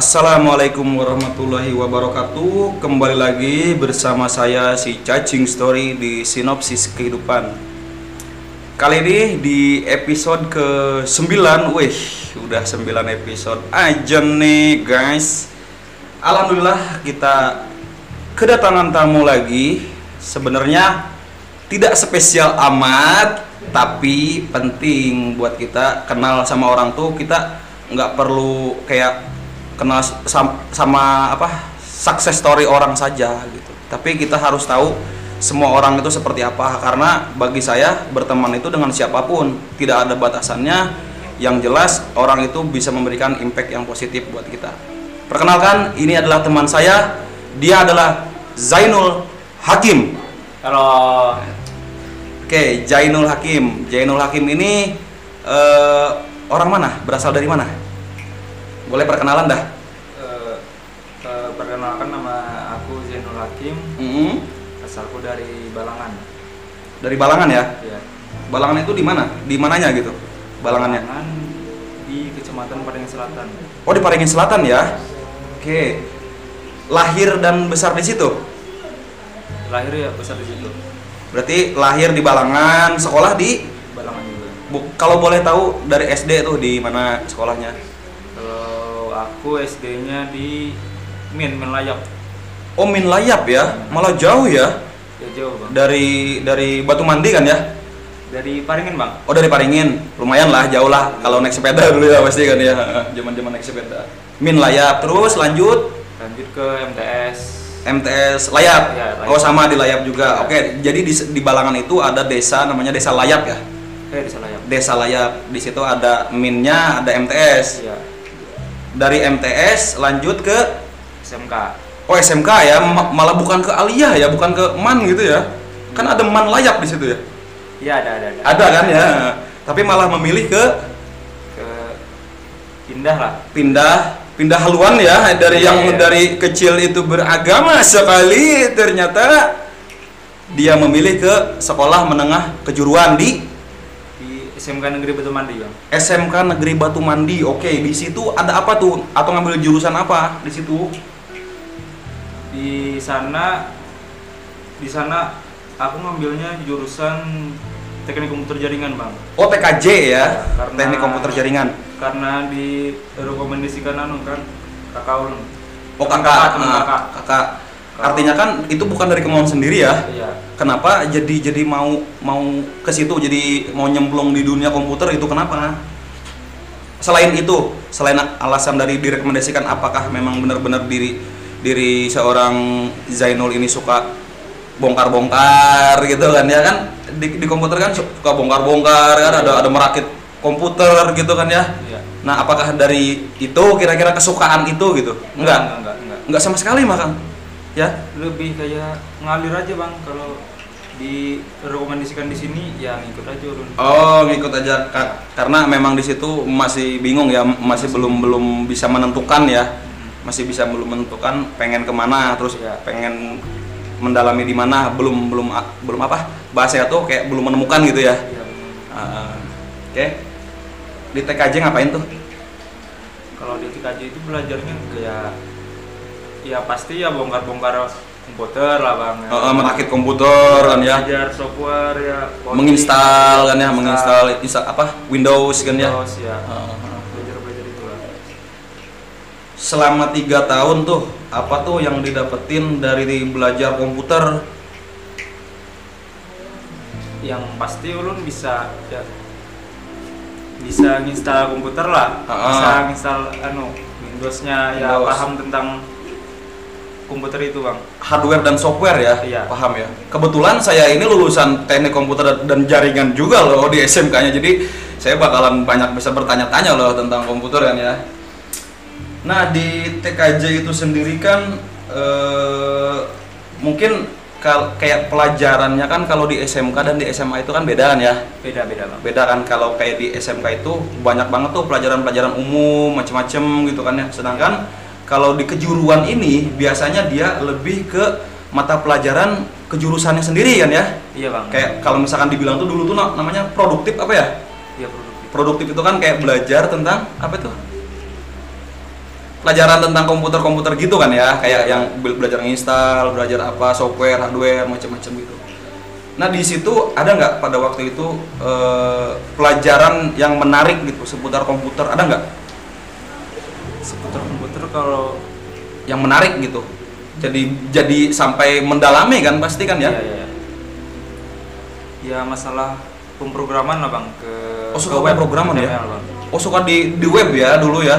Assalamualaikum warahmatullahi wabarakatuh. Kembali lagi bersama saya si Cacing Story di Sinopsis Kehidupan. Kali ini di episode ke-9 Wih, udah 9 episode aja nih guys. Alhamdulillah kita kedatangan tamu lagi. Sebenarnya tidak spesial amat Tapi penting buat kita kenal sama orang tuh. Kita nggak perlu kayak kenal sama, sama apa success story orang saja gitu. Tapi kita harus tahu semua orang itu seperti apa karena bagi saya berteman itu dengan siapa pun tidak ada batasannya. Yang jelas orang itu bisa memberikan impact yang positif buat kita. Perkenalkan, ini adalah teman saya. Dia adalah Zainul Hakim. Kalau Oke, Zainul Hakim. Zainul Hakim ini eh, orang mana? Berasal dari mana? Boleh perkenalan dah. Mm-mm. asalku dari Balangan. Dari Balangan ya? Ya. Balangan itu di mana? Di mananya gitu? Balangannya. Balangan di Kecamatan Padang Selatan. Oh, di Paringin Selatan ya? Oke. Lahir dan besar di situ. Lahir ya besar di situ. Berarti lahir di Balangan, sekolah di Balangan juga. Bu- kalau boleh tahu dari SD tuh di mana sekolahnya? Kalau aku SD-nya di Min Melayap. Oh, Minlayap ya. Malah jauh ya. Ya jauh bang. Dari dari Batu Mandi kan ya? Dari Paringin bang. Oh, dari Paringin. Lumayan lah, jauh lah kalau naik sepeda dulu ya pasti kan ya. Zaman-zaman naik sepeda. Minlayap terus lanjut Lanjut ke MTS. MTS Layap. Iya, Layap. Oh sama di Layap juga. Iya. Oke, jadi di, di Balangan itu ada desa namanya Desa Layap ya. Eh di Selayap. Desa Layap. Di situ ada minnya, ada MTS. Iya. Dari MTS lanjut ke SMK. Oh SMK ya, ma- malah bukan ke Aliyah ya, bukan ke MAN gitu ya. Kan ada MAN Layap di situ ya. Iya ada ada ada. Ada kan ya. Tapi malah memilih ke Ke pindah lah. pindah pindah haluan ya dari yang Iya. dari kecil itu beragama sekali ternyata dia memilih ke sekolah menengah kejuruan di Di SMK Negeri Batu Mandi bang. SMK Negeri Batu Mandi. Oke, di situ ada apa tuh? Atau ngambil jurusan apa di situ? Di sana di sana aku ngambilnya jurusan teknik komputer jaringan bang Oh, TKJ ya, Karena- teknik komputer jaringan. karena di rekomendasikan anu kan kakak ulun Oh, Teman kakak, teman Nah, kakak kakak. Artinya kan itu bukan dari kemauan sendiri ya. iya Kenapa jadi jadi mau mau ke situ jadi mau nyemplung di dunia komputer itu kenapa? Selain itu, selain alasan dari direkomendasikan apakah memang benar-benar diri diri seorang Zainul ini suka bongkar-bongkar gitu kan ya kan di, di komputer kan suka bongkar-bongkar kan ada ada merakit komputer gitu kan ya. iya Nah, apakah dari itu kira-kira kesukaan itu gitu? Enggak. enggak enggak, enggak. Enggak sama sekali makan. Ya. lebih kayak ngalir aja bang kalau di rekomendasikan di sini ya ngikut aja ulun Oh, ngikut aja karena memang di situ masih bingung ya, masih belum belum bisa menentukan ya, masih bisa belum menentukan pengen ke mana, terus Iya. pengen mendalami di mana, belum belum belum apa bahasa tuh kayak belum menemukan gitu ya. Bener. Ah, Oke, di TKJ ngapain tuh? kalau di TKJ itu belajarnya kayak ya pasti ya bongkar-bongkar komputer lah bang Eh, eh, merakit komputer kan ya, belajar software ya coding, menginstal kan ya, menginstal, menginstal insta- apa Windows kan ya. Windows, ya Ah, ah. belajar belajar itu lah Selama tiga tahun tuh apa tuh yang didapetin dari belajar komputer? yang pasti ulun bisa ya bisa nginstal komputer lah Ah. bisa nginstal anu Windowsnya ya Windows. paham tentang komputer itu bang hardware dan software ya, Iya. paham ya. Kebetulan saya ini lulusan teknik komputer dan jaringan juga loh di SMK-nya, jadi saya bakalan banyak bisa bertanya-tanya loh tentang komputer kan ya. Nah di TKJ itu sendiri kan eh, mungkin kal kayak pelajarannya kan kalau di SMK dan di SMA itu kan beda kan ya. beda beda bang Beda kan kalau kayak di SMK itu banyak banget tuh pelajaran-pelajaran umum macem-macem gitu kan ya. Sedangkan kalau di kejuruan ini biasanya dia lebih ke mata pelajaran kejurusannya sendiri kan ya. iya bang Kayak kalau misalkan dibilang tuh dulu tuh na- namanya produktif apa ya? iya produktif Produktif itu kan kayak belajar tentang apa tuh? Pelajaran tentang komputer-komputer gitu kan ya, kayak yang be- belajar install, belajar apa software, hardware, macam-macam gitu. Nah di situ ada nggak pada waktu itu eh, pelajaran yang menarik gitu seputar komputer ada nggak? seputar komputer kalau Yang menarik gitu. Jadi jadi sampai mendalami kan pasti kan ya? Iya, iya, iya. ya masalah pemrograman lah bang ke Oh, suka ke web pemrograman ya? HTML, bang. Oh suka di di web ya dulu ya?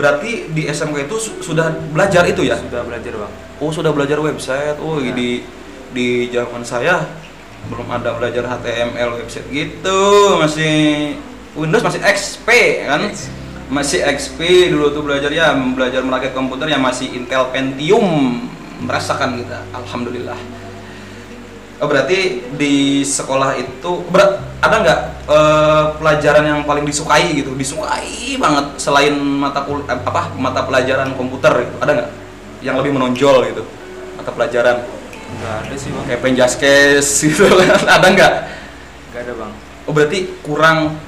Berarti di SMK itu su- sudah belajar itu ya? sudah belajar bang Oh sudah belajar website. Oh Ya. di di zaman saya belum ada belajar HTML website gitu. Masih Windows masih XP kan? Masih XP dulu tuh belajar ya belajar merakit komputer yang masih Intel Pentium merasakan kita. Alhamdulillah. Oh, berarti di sekolah itu ber- ada nggak eh, pelajaran yang paling disukai gitu? Disukai banget selain mata kul eh, apa mata pelajaran komputer gitu. Ada nggak yang lebih menonjol gitu mata pelajaran nggak ada sih bang kayak penjaskes gitu kan? ada nggak? nggak ada bang Oh berarti kurang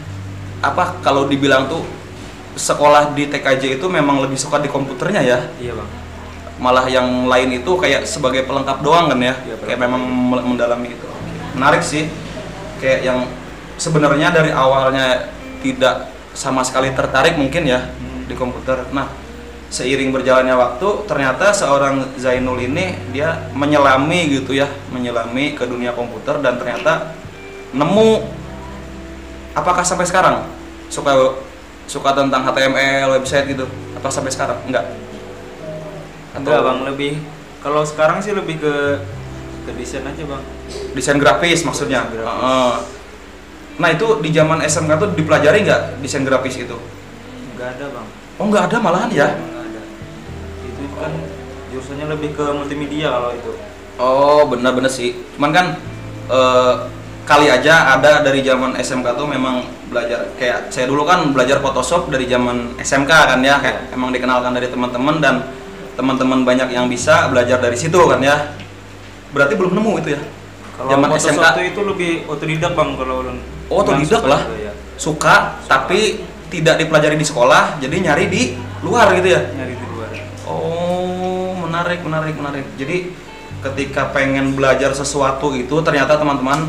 apa kalau dibilang tuh sekolah di TKJ itu memang lebih suka di komputernya ya? iya bang malah yang lain itu kayak sebagai pelengkap doang kan ya, Iya, kayak memang mendalami itu menarik sih. Kayak yang sebenarnya dari awalnya tidak sama sekali tertarik mungkin ya Hmm. di komputer. Nah seiring berjalannya waktu ternyata seorang Zainul ini dia menyelami gitu ya menyelami ke dunia komputer dan ternyata nemu apakah sampai sekarang suka suka tentang HTML website gitu. Apa sampai sekarang? Enggak enggak bang lebih kalau sekarang sih lebih ke ke desain aja bang desain grafis maksudnya. Desain grafis. Nah itu di zaman SMK tuh dipelajari nggak desain grafis itu? nggak ada bang Oh nggak ada malahan ya? nggak ada itu kan jurusannya lebih ke multimedia kalau itu Oh benar-benar sih. Cuman kan eh, kali aja ada dari zaman SMK tuh memang belajar kayak saya dulu kan belajar Photoshop dari zaman SMK kan ya kayak emang dikenalkan dari teman-teman dan teman-teman banyak yang bisa belajar dari situ kan ya. Berarti belum nemu itu ya? kalau Zaman SMK. itu lebih otodidak bang kalau ulun Oh, otodidak suka lah. ya. Suka tapi tidak dipelajari di sekolah jadi nyari di luar gitu ya? nyari di luar Oh, menarik, menarik, menarik. Jadi ketika pengen belajar sesuatu itu ternyata teman-teman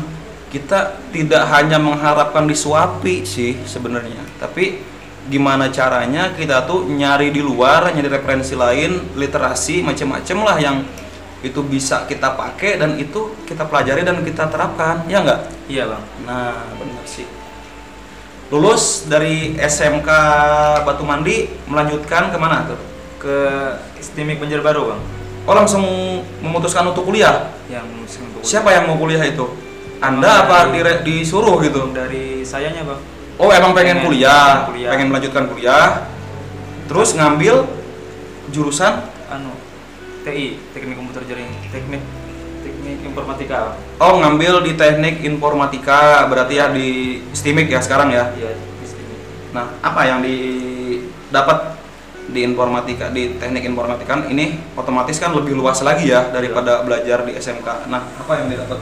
kita tidak hanya mengharapkan disuapi sih sebenarnya, tapi gimana caranya kita tuh nyari di luar, nyari referensi lain, literasi macam-macam lah yang itu bisa kita pakai dan itu kita pelajari dan kita terapkan, ya enggak? iya bang Nah, benar sih. Lulus dari SMK Batu Mandi melanjutkan ke mana tuh? ke Stimik Banjarbaru bang Oh langsung memutuskan untuk kuliah. yang musim untuk Siapa yang mau kuliah itu? Anda apa dire- disuruh gitu? dari sayanya bang Oh emang pengen, Pengen- kuliah, pengen kuliah. pengen melanjutkan kuliah. Terus ngambil jurusan? anu TI teknik komputer jaring teknik teknik informatika Oh ngambil di teknik informatika, berarti ya di STIMIK ya sekarang ya. iya di Stimik Nah apa yang didapat di informatika di teknik informatika kan ini otomatis kan lebih luas lagi ya daripada belajar di SMK. Nah apa yang didapat?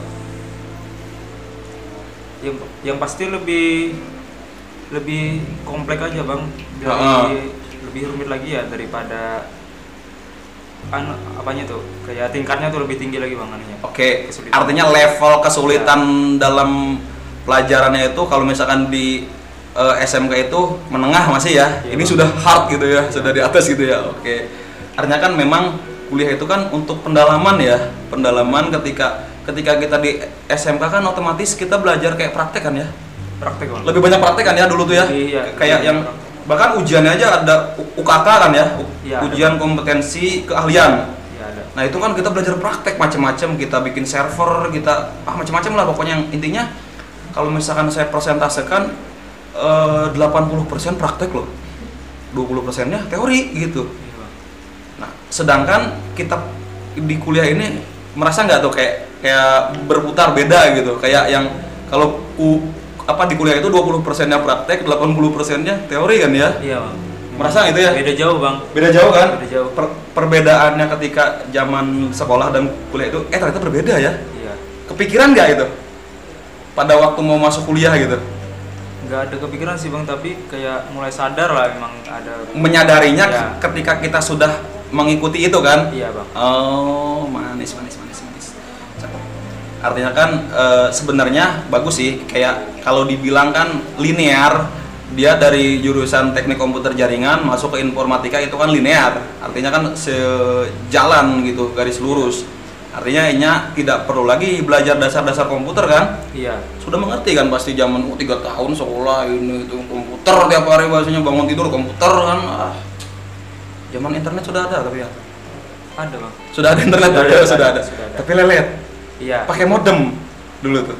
yang yang pasti lebih lebih komplek aja bang dari Heeh. lebih rumit lagi ya daripada anu apanya tuh kayak tingkatnya tuh lebih tinggi lagi bang anunya Oke, Kesulitan. artinya level kesulitan dalam pelajarannya itu kalau misalkan di eh, SMK itu menengah masih ya. Iya, Ini Bang. sudah hard gitu ya, sudah di atas gitu ya. Oke. Artinya kan memang kuliah itu kan untuk pendalaman ya, pendalaman ketika ketika kita di SMK kan otomatis kita belajar kayak praktek kan ya. Praktek bang Lebih banyak praktek kan ya dulu tuh ya. Iya, kayak iya, yang praktek. bahkan ujiannya aja ada UKK kan ya, U- Iya, ada. ujian kompetensi keahlian. ya ada Nah itu kan kita belajar praktek macam-macam, kita bikin server, kita ah macam-macam lah pokoknya yang intinya kalau misalkan saya persentasekan eh, 80% praktek loh, 20 persennya teori gitu. Iya. Nah sedangkan kita di kuliah ini merasa nggak tuh kayak kayak berputar beda gitu, kayak yang kalau u, apa di kuliah itu 20 persennya praktek, 80 persennya teori kan ya? iya bang Merasa gitu ya? beda jauh bang Beda jauh kan? Beda jauh. Per- perbedaannya ketika zaman sekolah dan kuliah itu eh ternyata berbeda ya. iya Kepikiran nggak itu? Pada waktu mau masuk kuliah gitu. nggak ada kepikiran sih bang tapi kayak mulai sadar lah memang ada Menyadarinya Iya. ketika kita sudah mengikuti itu kan? iya bang Oh, manis, manis. Artinya kan eh, sebenarnya bagus sih. Kayak kalau dibilang kan linear, dia dari jurusan teknik komputer jaringan masuk ke informatika itu kan linear. Artinya kan sejalan gitu, garis lurus. Artinya Enya tidak perlu lagi belajar dasar-dasar komputer kan? iya Sudah mengerti kan pasti zaman oh, tiga tahun sekolah ini itu komputer tiap hari bahasanya bangun tidur komputer kan. Ah. Zaman internet sudah ada tapi ya. ada bang Sudah ada internet Sudah sudah, ada, sudah ada. sudah ada. Tapi lelet. Iya Pakai modem dulu tuh.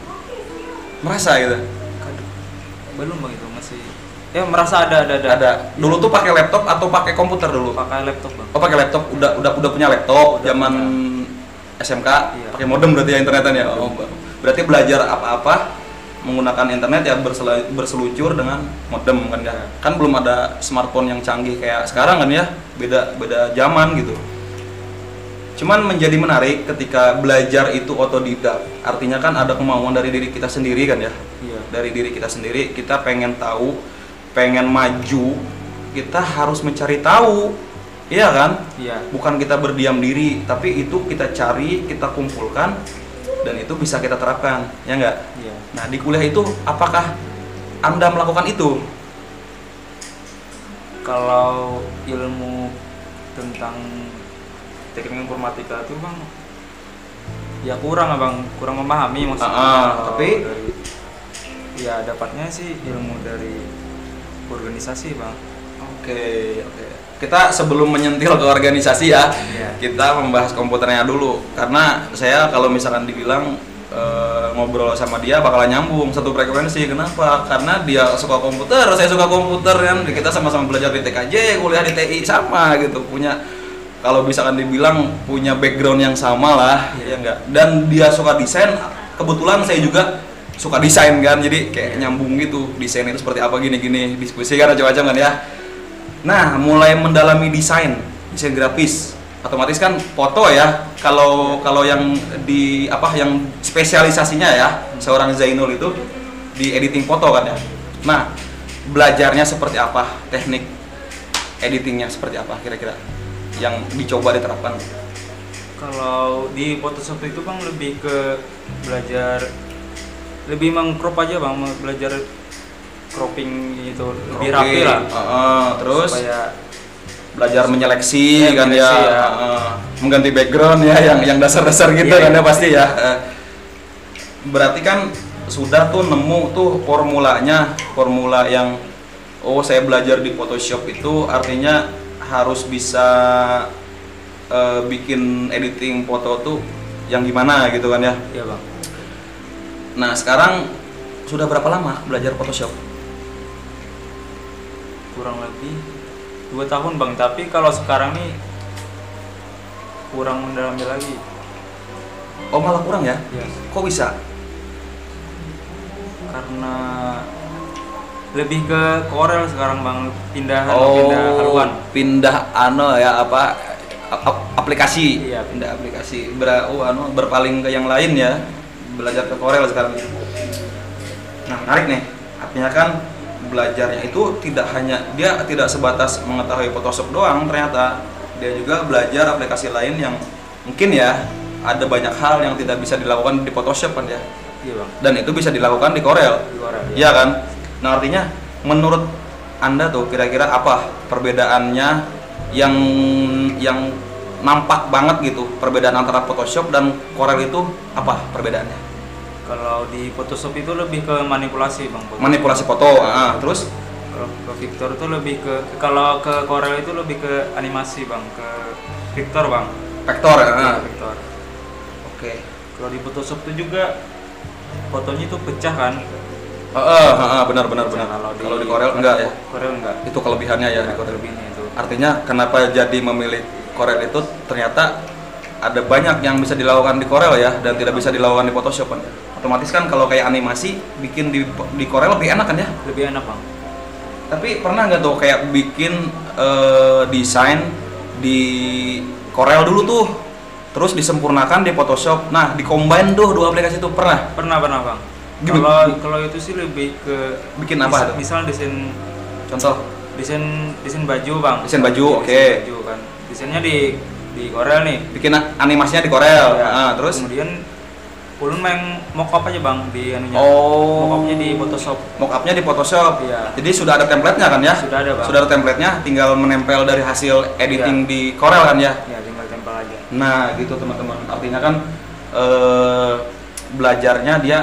Merasa gitu. Belum bang itu masih ya merasa ada ada ada Ada. Dulu tuh pakai laptop atau pakai komputer dulu? pakai laptop bang Oh, pakai laptop. Udah udah udah punya laptop Udah zaman SMK Iya. pakai modem berarti ya internetan ya. Oh, berarti belajar apa-apa menggunakan internet ya bersela- berseluncur dengan modem kan ya. Iya. Kan belum ada smartphone yang canggih kayak sekarang kan ya. Beda beda zaman gitu. Cuman menjadi menarik ketika belajar itu otodidak. Artinya kan ada kemauan dari diri kita sendiri kan ya. iya Dari diri kita sendiri kita pengen tahu, pengen maju, kita harus mencari tahu. Iya kan? iya Bukan kita berdiam diri, tapi itu kita cari, kita kumpulkan dan itu bisa kita terapkan. Ya enggak? iya Nah, di kuliah itu apakah Anda melakukan itu? kalau ilmu tentang teknik informatika itu bang ya kurang abang kurang memahami maksudnya Ah, ah, tapi? dari, ya dapatnya sih ilmu dari organisasi bang Oke, oke. Kita sebelum menyentil ke organisasi ya, Iya. kita membahas komputernya dulu. Karena saya kalau misalkan dibilang eh, ngobrol sama dia bakalan nyambung satu frekuensi. Kenapa? Karena dia suka komputer, saya suka komputer kan. Kita sama-sama belajar di TKJ, kuliah di TI sama gitu. Punya kalau misalkan dibilang punya background yang sama lah, ya enggak. Dan dia suka desain. Kebetulan saya juga suka desain kan, jadi kayak nyambung gitu. Desain itu seperti apa gini-gini, diskusi kan macam-macam kan ya. Nah, mulai mendalami desain, desain grafis, otomatis kan foto ya. Kalau kalau yang di apa yang spesialisasinya ya, seorang Zainul itu di editing foto kan ya. Nah, belajarnya seperti apa? Teknik editingnya seperti apa kira-kira? Yang dicoba diterapkan. kalau di Photoshop itu bang lebih ke belajar lebih mengcrop aja bang belajar cropping itu lebih rapi lah heeh, terus supaya belajar menyeleksi Iya, kan ya, ya. heeh. mengganti background ya yang yang dasar-dasar gitu Iya, kan ya pasti ya. Eh, Berarti kan sudah tuh nemu tuh formulanya, formula yang oh saya belajar di Photoshop itu artinya harus bisa eh, bikin editing foto tuh yang gimana gitu kan ya. ya bang Nah, sekarang sudah berapa lama belajar Photoshop? kurang lebih dua tahun bang tapi kalau sekarang nih kurang mendalami lagi Oh, malah kurang ya? ya Kok bisa? karena lebih ke Corel sekarang bang pindah Oh, pindah haluan pindah ano ya apa ap- aplikasi. Iya. Pindah aplikasi. Ber oh, ano berpaling ke yang lain ya. Belajar ke Corel sekarang. Nah, menarik nih. Artinya kan belajarnya itu tidak hanya dia tidak sebatas mengetahui Photoshop doang ternyata dia juga belajar aplikasi lain yang mungkin ya ada banyak hal yang tidak bisa dilakukan di Photoshop kan ya iya bang dan itu bisa dilakukan di Corel di Corel Iya kan? Nah artinya menurut anda tuh kira-kira apa perbedaannya yang yang nampak banget gitu perbedaan antara Photoshop dan Corel itu apa perbedaannya? kalau di Photoshop itu lebih ke manipulasi bang Photoshop. Manipulasi foto, ah, terus kalau ke Victor itu lebih ke kalau ke Corel itu lebih ke animasi bang ke Victor bang vektor, Ke ah. Victor oke. kalau di Photoshop itu juga fotonya itu pecah kan Ah, ah, benar benar benar. Kalau Kalau di Corel enggak ya? Corel enggak Itu kelebihannya ya di Corel. lebihnya itu Artinya kenapa jadi memilih Corel itu ternyata ada banyak yang bisa dilakukan di Corel ya dan tidak bisa dilakukan di Photoshop kan. Otomatis kan kalau kayak animasi bikin di di Corel lebih enak kan ya. lebih enak bang Tapi pernah nggak tuh kayak bikin eh, desain di Corel dulu tuh terus disempurnakan di Photoshop. Nah, di combine tuh dua aplikasi itu pernah. pernah pernah bang? Kalau kalau itu sih lebih ke Bikin apa misal, tuh? misal desain Contoh. desain desain baju bang. Desain baju, oke. Desain baju kan. Desainnya di di Korea nih. Bikin animasinya di Corel. Ya. Ah, terus kemudian ulun main mockup aja bang di anunya. Oh. Mockupnya di Photoshop. mockupnya di Photoshop. Iya. Jadi sudah ada template-nya kan ya? Sudah ada bang. Sudah ada template-nya, tinggal menempel dari hasil editing Iya. di Corel kan ya? Ya tinggal tempel aja. Nah, gitu teman-teman. Artinya kan eh, belajarnya dia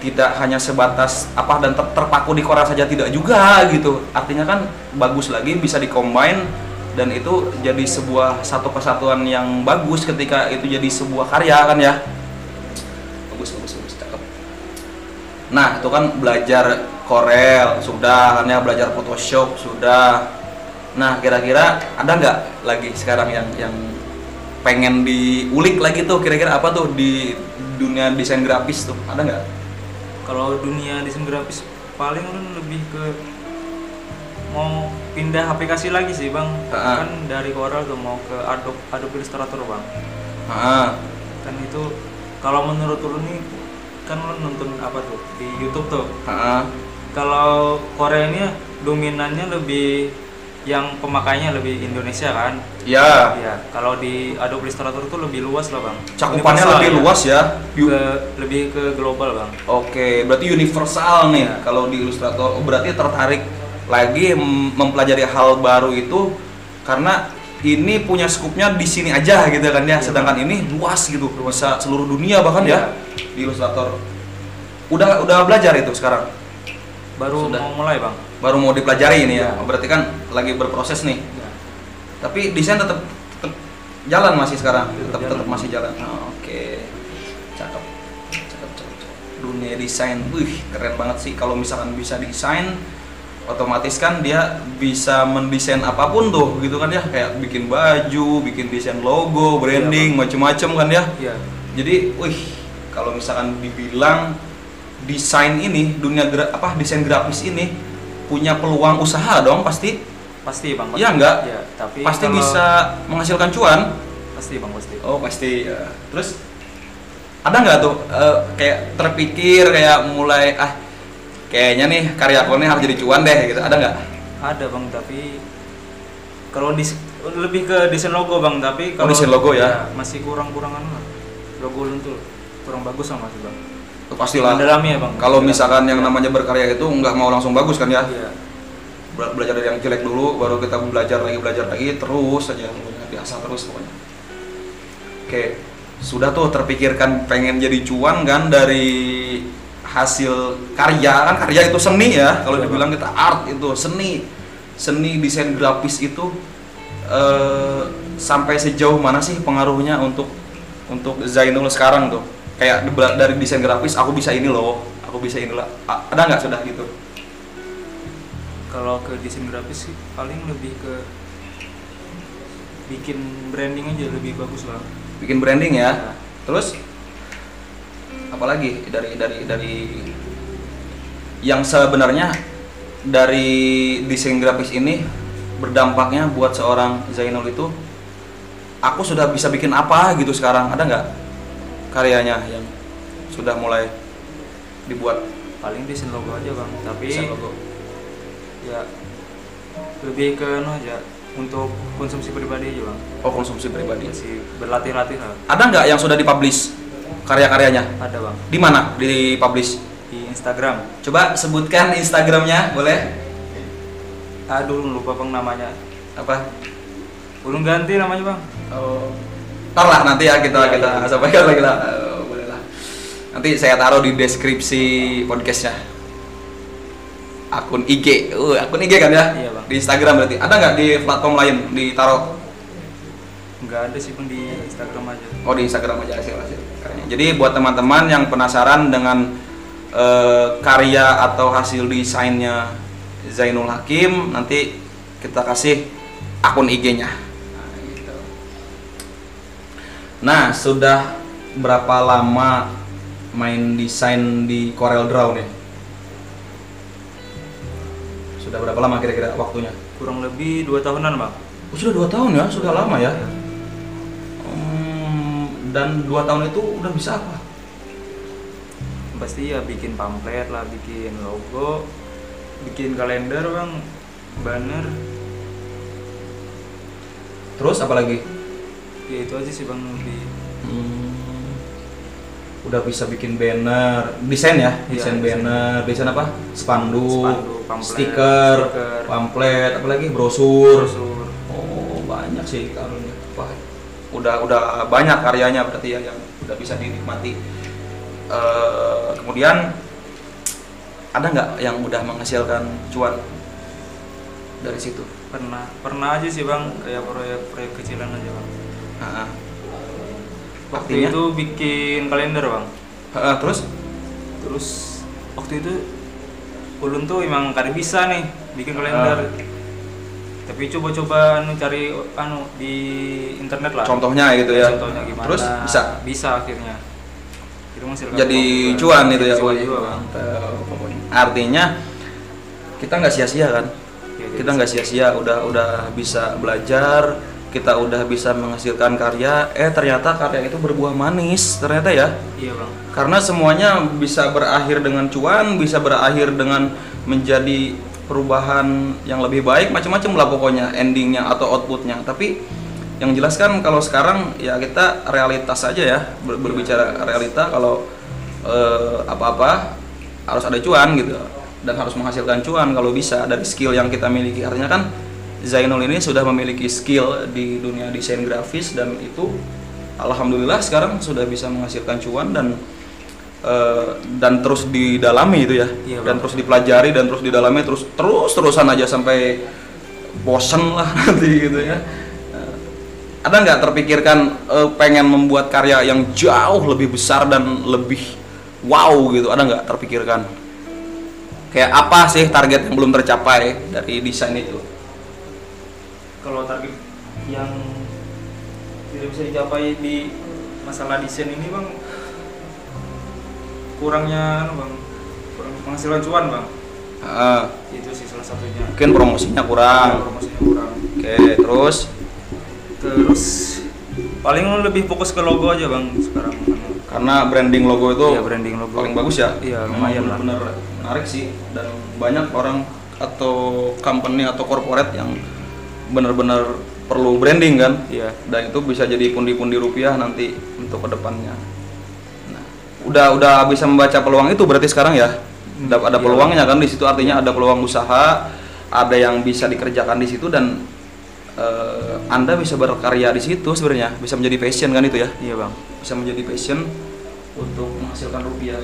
tidak hanya sebatas apa dan ter- terpaku di Corel saja tidak juga gitu. Artinya kan bagus lagi bisa dikombin dan itu jadi sebuah satu kesatuan yang bagus ketika itu jadi sebuah karya kan ya. Bagus bagus bagus cakep. Nah, itu kan belajar Corel sudah kan ya, belajar Photoshop sudah. Nah, kira-kira ada nggak lagi sekarang yang yang pengen diulik lagi tuh kira-kira apa tuh di dunia desain grafis tuh ada nggak? Kalau dunia desain grafis paling ulun lebih ke mau pindah aplikasi lagi sih bang. Ha-ha. Kan dari Corel tuh mau ke Adobe Adobe Illustrator bang. Ah, Kan itu kalau menurut ulun nih kan ulun nonton apa tuh di YouTube tuh. Kalau Korea ini dominannya lebih yang pemakainya lebih Indonesia kan. ya Iya. Kalau di Adobe Illustrator tuh lebih luas lah bang. cakupannya Universal lebih ya. luas ya. Ke, lebih ke global bang. Oke, berarti universal nih Ya. kalau di Illustrator. Oh, berarti tertarik lagi mem- mempelajari hal baru itu karena ini punya skupnya di sini aja gitu kan ya. Iya. Sedangkan ini luas gitu, bisa seluruh dunia bahkan Iya. ya di Illustrator. Udah udah belajar itu sekarang. Baru Sudah. mau mulai bang. Baru mau dipelajari ini ya. Iya. Berarti kan lagi berproses nih. Iya. Tapi desain tetap tetap jalan masih sekarang. Tetap Jalan. tetap masih jalan. Oh, Oke. Cakep. Cakep, cakep, cakep. Dunia desain, wih keren banget sih kalau misalkan bisa desain otomatis kan dia bisa mendesain apa pun tuh gitu kan ya kayak bikin baju, bikin desain logo, branding, macem-macem kan ya. Iya. Jadi, wih, kalau misalkan dibilang desain ini, dunia gra- apa desain grafis ini punya peluang usaha dong pasti. Pasti bang. Iya, enggak? Iya. Tapi pasti kalau- bisa menghasilkan cuan. Pasti bang pasti. Oh, pasti. ya. Terus ada nggak tuh eh, kayak terpikir kayak mulai ah kayaknya nih karya aku nih harus jadi cuan deh gitu. Ada nggak? Ada bang tapi kalau di lebih ke desain logo bang tapi Oh, kalau desain logo ya? masih kurang kurangan lah logo ulun tuh kurang bagus lah masih bang. Oh, Pastilah. Mendalami ya bang. Kalau misalkan yang namanya berkarya itu nggak mau langsung bagus kan ya? Iya. Bela- belajar dari yang jelek dulu baru kita belajar lagi belajar lagi terus saja biasa terus pokoknya. Oke. Sudah tuh terpikirkan pengen jadi cuan kan dari hasil karya. Kan karya itu seni ya. Kalau Iya, dibilang kita art itu seni. Seni desain grafis itu eh, sampai sejauh mana sih pengaruhnya untuk untuk Zainul sekarang tuh kayak dari desain grafis aku bisa ini loh aku bisa inilah A- ada nggak sudah gitu Kalau ke desain grafis sih paling lebih ke bikin branding aja lebih bagus bang. bikin branding ya Iya. terus apalagi dari dari dari yang sebenarnya dari desain grafis ini berdampaknya buat seorang Zainul itu aku sudah bisa bikin apa gitu sekarang ada nggak karyanya yang sudah mulai dibuat Paling desain logo aja bang. Tapi desain logo ya lebih ke no aja untuk konsumsi pribadi aja bang. oh konsumsi pribadi Masih berlatih-latih lah. ada nggak yang sudah dipublish karya-karyanya Ada bang di mana dipublish di Instagram. coba sebutkan Instagramnya boleh Aduh lupa bang namanya. apa Belum ganti namanya bang. Oh, ntar lah nanti ya kita Iya, kita iya. sampaikan lagi lah. Eh, boleh lah. Nanti saya taruh di deskripsi podcastnya. Akun IG, uh, akun IG kan ya? Iya, Bang. Di Instagram berarti. Ada nggak di platform lain ditaruh? Nggak ada sih bang di Instagram aja. Oh di Instagram aja hasil hasil. Jadi buat teman-teman yang penasaran dengan eh, karya atau hasil desainnya Zainul Hakim, nanti kita kasih akun IG-nya. Nah, sudah berapa lama main desain di Corel Draw nih? Sudah berapa lama kira-kira waktunya? Kurang lebih dua tahunan bang. Oh, sudah dua tahun ya, sudah lama ya. Hmm, dan dua tahun itu udah bisa apa? pasti ya bikin pamflet lah bikin logo bikin kalender bang banner Terus apa lagi? Ya itu aja sih bang lebih Hmm, udah bisa bikin banner, desain ya, Iya, desain desain. banner, desain apa? Spanduk, Spanduk, pamflet, stiker, stiker. pamflet, apalagi brosur. brosur Oh banyak sih karunya. Wah, udah udah banyak karyanya berarti ya yang udah bisa dinikmati. Eh, kemudian ada nggak yang udah menghasilkan cuan dari situ? pernah pernah aja sih bang kayak proyek-proyek kecilan aja bang Waktu Artinya? itu bikin kalender bang eh, terus? terus waktu itu ulun tuh emang kada bisa nih bikin kalender Ah. tapi coba-coba anu cari anu di internet lah Contohnya gitu ya. contohnya gimana Terus bisa bisa akhirnya jadi cuan itu ya. Cuan juga bang. Artinya kita nggak sia-sia kan? Ya, kita nggak sia-sia udah udah bisa belajar kita udah bisa menghasilkan karya eh ternyata karya itu berbuah manis ternyata ya. Iya bang. Karena semuanya bisa berakhir dengan cuan bisa berakhir dengan menjadi perubahan yang lebih baik macam-macam lah pokoknya endingnya atau outputnya. Tapi yang jelas kan kalau sekarang ya kita realitas saja ya ber- berbicara realita kalau eh, apa-apa harus ada cuan gitu dan harus menghasilkan cuan kalau bisa dari skill yang kita miliki. Artinya kan Zainul ini sudah memiliki skill di dunia desain grafis dan itu alhamdulillah sekarang sudah bisa menghasilkan cuan dan eh, dan terus didalami itu ya. Iya, dan terus dipelajari dan terus didalami terus terus terusan aja sampai bosen lah nanti gitu ya. Eh, ada nggak terpikirkan eh, pengen membuat karya yang jauh lebih besar dan lebih wow gitu? Ada nggak terpikirkan? Kayak apa sih target yang belum tercapai dari desain itu kalau target yang tidak bisa dicapai di masalah desain ini bang kurangnya anu bang kurang penghasilan cuan bang. Eh, itu sih salah satunya. Mungkin promosinya kurang. Promosinya kurang. Oke terus? Terus paling lebih fokus ke logo aja bang sekarang. Karena branding logo itu Iya, branding logo. paling bagus ya? Iya, Memang lumayan lah. benar menarik sih. Dan banyak orang atau company atau corporate yang benar-benar perlu branding kan? Iya. Dan itu bisa jadi pundi-pundi rupiah nanti untuk ke depannya. Nah, udah udah bisa membaca peluang itu berarti sekarang ya? Ada, ada Iya. peluangnya kan di situ? Artinya ada peluang usaha ada yang bisa dikerjakan di situ dan eh, anda bisa berkarya di situ sebenarnya. Bisa menjadi passion kan itu ya? Iya bang. Bisa menjadi passion untuk menghasilkan rupiah.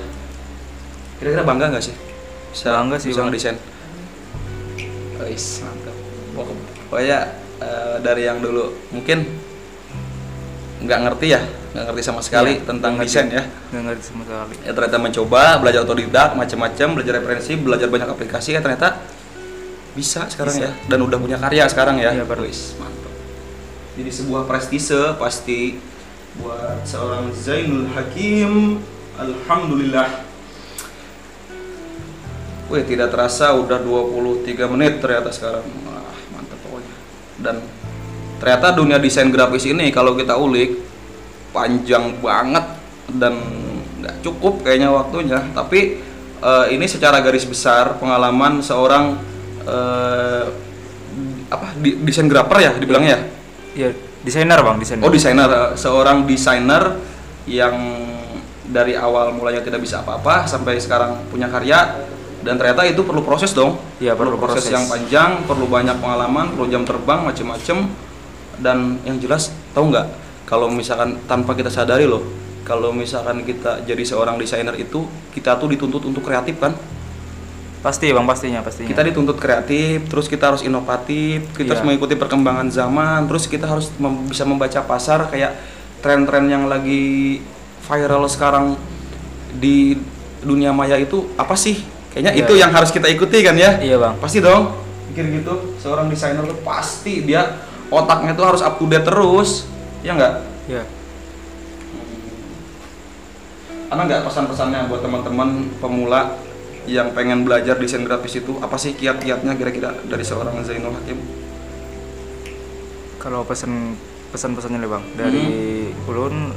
Kira-kira bangga nggak sih? Bisa Bangga sih, bisa Bang. ngedesain? Wis, mantap pokoknya eh, dari yang dulu. Mungkin nggak ngerti ya nggak ngerti sama sekali Iya, tentang ngerti. desain ya. Nggak ngerti sama sekali. Ya ternyata mencoba belajar otodidak macam-macam belajar referensi belajar banyak aplikasi ya ternyata bisa sekarang Bisa. ya. Dan udah punya karya sekarang ya. Iya, baru. Wis, mantap jadi sebuah prestise pasti buat seorang Zainul Hakim. Alhamdulillah. Wih tidak terasa udah 23 menit ternyata sekarang Dan ternyata dunia desain grafis ini kalau kita ulik Panjang banget dan nggak cukup kayaknya waktunya. Tapi eh, ini secara garis besar pengalaman seorang eh, apa di- desain grafer ya dibilangnya ya? Iya. Desainer bang desainer. Oh desainer, eh, seorang desainer yang dari awal mulanya tidak bisa apa-apa sampai sekarang punya karya dan ternyata itu perlu proses dong. Iya, perlu proses, proses. yang panjang, perlu banyak pengalaman, perlu jam terbang macem-macem dan yang jelas tahu nggak kalau misalkan tanpa kita sadari loh kalau misalkan kita jadi seorang desainer itu kita tuh dituntut untuk kreatif kan pasti bang pastinya pastinya kita dituntut kreatif terus kita harus inovatif kita Iya. harus mengikuti perkembangan zaman terus kita harus mem- bisa membaca pasar kayak tren-tren yang lagi viral sekarang di dunia maya itu apa sih kayaknya Iya. itu yang harus kita ikuti kan ya? Iya bang. Pasti dong. Pikir gitu seorang desainer tuh pasti dia otaknya tuh harus up to date terus. Ya nggak? Iya. Ada nggak pesan-pesannya buat teman-teman pemula yang pengen belajar desain grafis itu? Apa sih kiat-kiatnya kira-kira dari seorang Zainul Hakim? Kalau pesan pesan pesannya nih bang. Dari ulun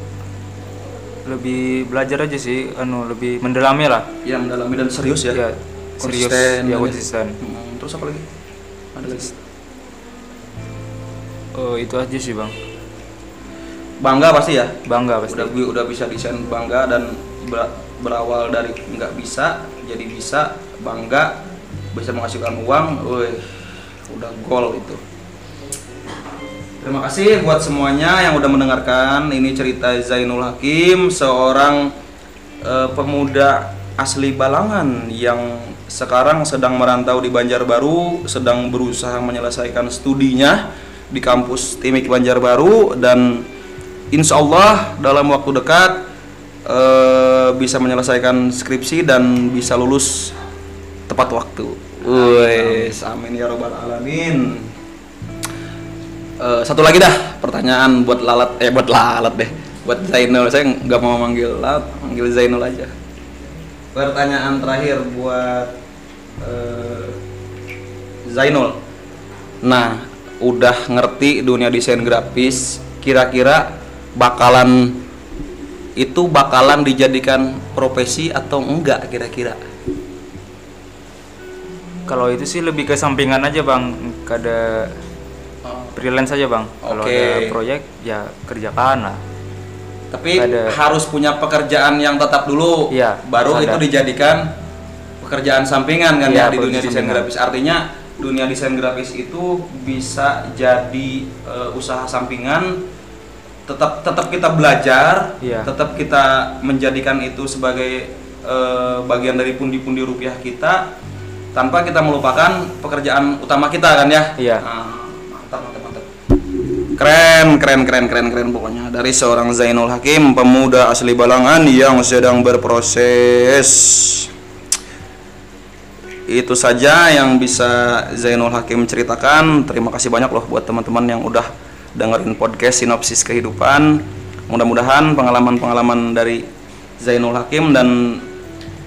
lebih belajar aja sih anu lebih mendalami lah Ya mendalami dan serius ya. ya serius Konsisten, ya ya. konsisten Hmm, terus apa lagi? Ada lagi. oh itu aja sih bang Bangga pasti ya. bangga pasti Udah udah bisa desain bangga dan ber- berawal dari nggak bisa jadi bisa bangga bisa menghasilkan uang. Wih, udah gol itu. Terima kasih buat semuanya yang udah mendengarkan ini cerita Zainul Hakim seorang eh, pemuda asli Balangan yang sekarang sedang merantau di Banjarbaru sedang berusaha menyelesaikan studinya di kampus Timik Banjarbaru dan insya Allah dalam waktu dekat eh, bisa menyelesaikan skripsi dan bisa lulus tepat waktu. Wes, amin ya robbal alamin. Eh, satu lagi dah pertanyaan buat Lalat eh buat Lalat deh. Buat Zainul. Saya nggak mau manggil Lalat manggil Zainul aja. Pertanyaan terakhir buat eh, Zainul. Nah udah ngerti dunia desain grafis kira-kira bakalan itu bakalan dijadikan profesi atau enggak kira-kira? Kalau itu sih lebih ke sampingan aja bang. Kada freelance aja bang kalau Oke. ada proyek ya kerjakan lah Tapi Ada. harus punya pekerjaan yang tetap dulu. Iya, Baru itu ada. dijadikan pekerjaan sampingan kan ya Iya, di dunia desain sampingan. grafis. Artinya dunia desain grafis itu bisa jadi eh, usaha sampingan. Tetap tetap kita belajar, Iya. tetap kita menjadikan itu sebagai eh, bagian dari pundi-pundi rupiah kita tanpa kita melupakan pekerjaan utama kita kan ya. Iya. Nah, mantap mantap. Keren, keren, keren, keren, keren pokoknya dari seorang Zainul Hakim, pemuda asli Balangan yang sedang berproses. Itu saja yang bisa Zainul Hakim ceritakan. Terima kasih banyak loh buat teman-teman yang udah dengerin podcast Sinopsis Kehidupan. Mudah-mudahan pengalaman-pengalaman dari Zainul Hakim dan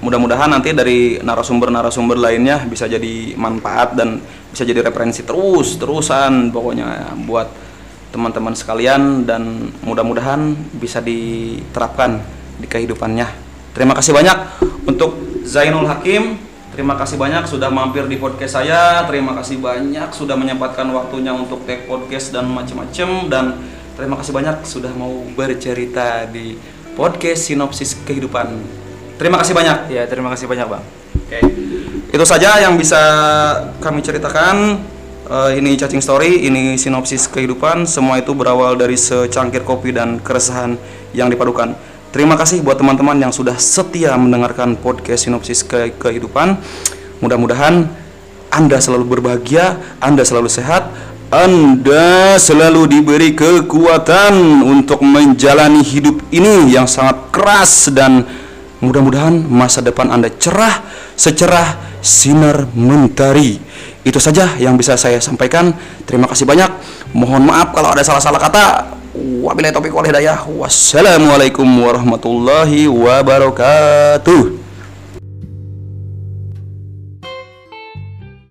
mudah-mudahan nanti dari narasumber-narasumber lainnya bisa jadi manfaat dan bisa jadi referensi terus terusan pokoknya buat teman-teman sekalian dan mudah-mudahan bisa diterapkan di kehidupannya. Terima kasih banyak untuk Zainul Hakim. Terima kasih banyak sudah mampir di podcast saya. Terima kasih banyak sudah menyempatkan waktunya untuk take podcast dan macam-macam dan terima kasih banyak sudah mau bercerita di podcast Sinopsis Kehidupan. Terima kasih banyak. ya terima kasih banyak bang Oke. Itu saja yang bisa kami ceritakan. Eh, ini cacing story, ini sinopsis kehidupan. Semua itu berawal dari secangkir kopi dan keresahan yang dipadukan. Terima kasih buat teman-teman yang sudah setia mendengarkan podcast sinopsis ke kehidupan. Mudah-mudahan Anda selalu berbahagia, Anda selalu sehat, Anda selalu diberi kekuatan untuk menjalani hidup ini yang sangat keras dan Mudah-mudahan masa depan Anda cerah secerah sinar mentari. Itu saja yang bisa saya sampaikan. Terima kasih banyak. Mohon maaf kalau ada salah-salah kata. Wabillahi taufiq wal hidayah. Wassalamualaikum warahmatullahi wabarakatuh.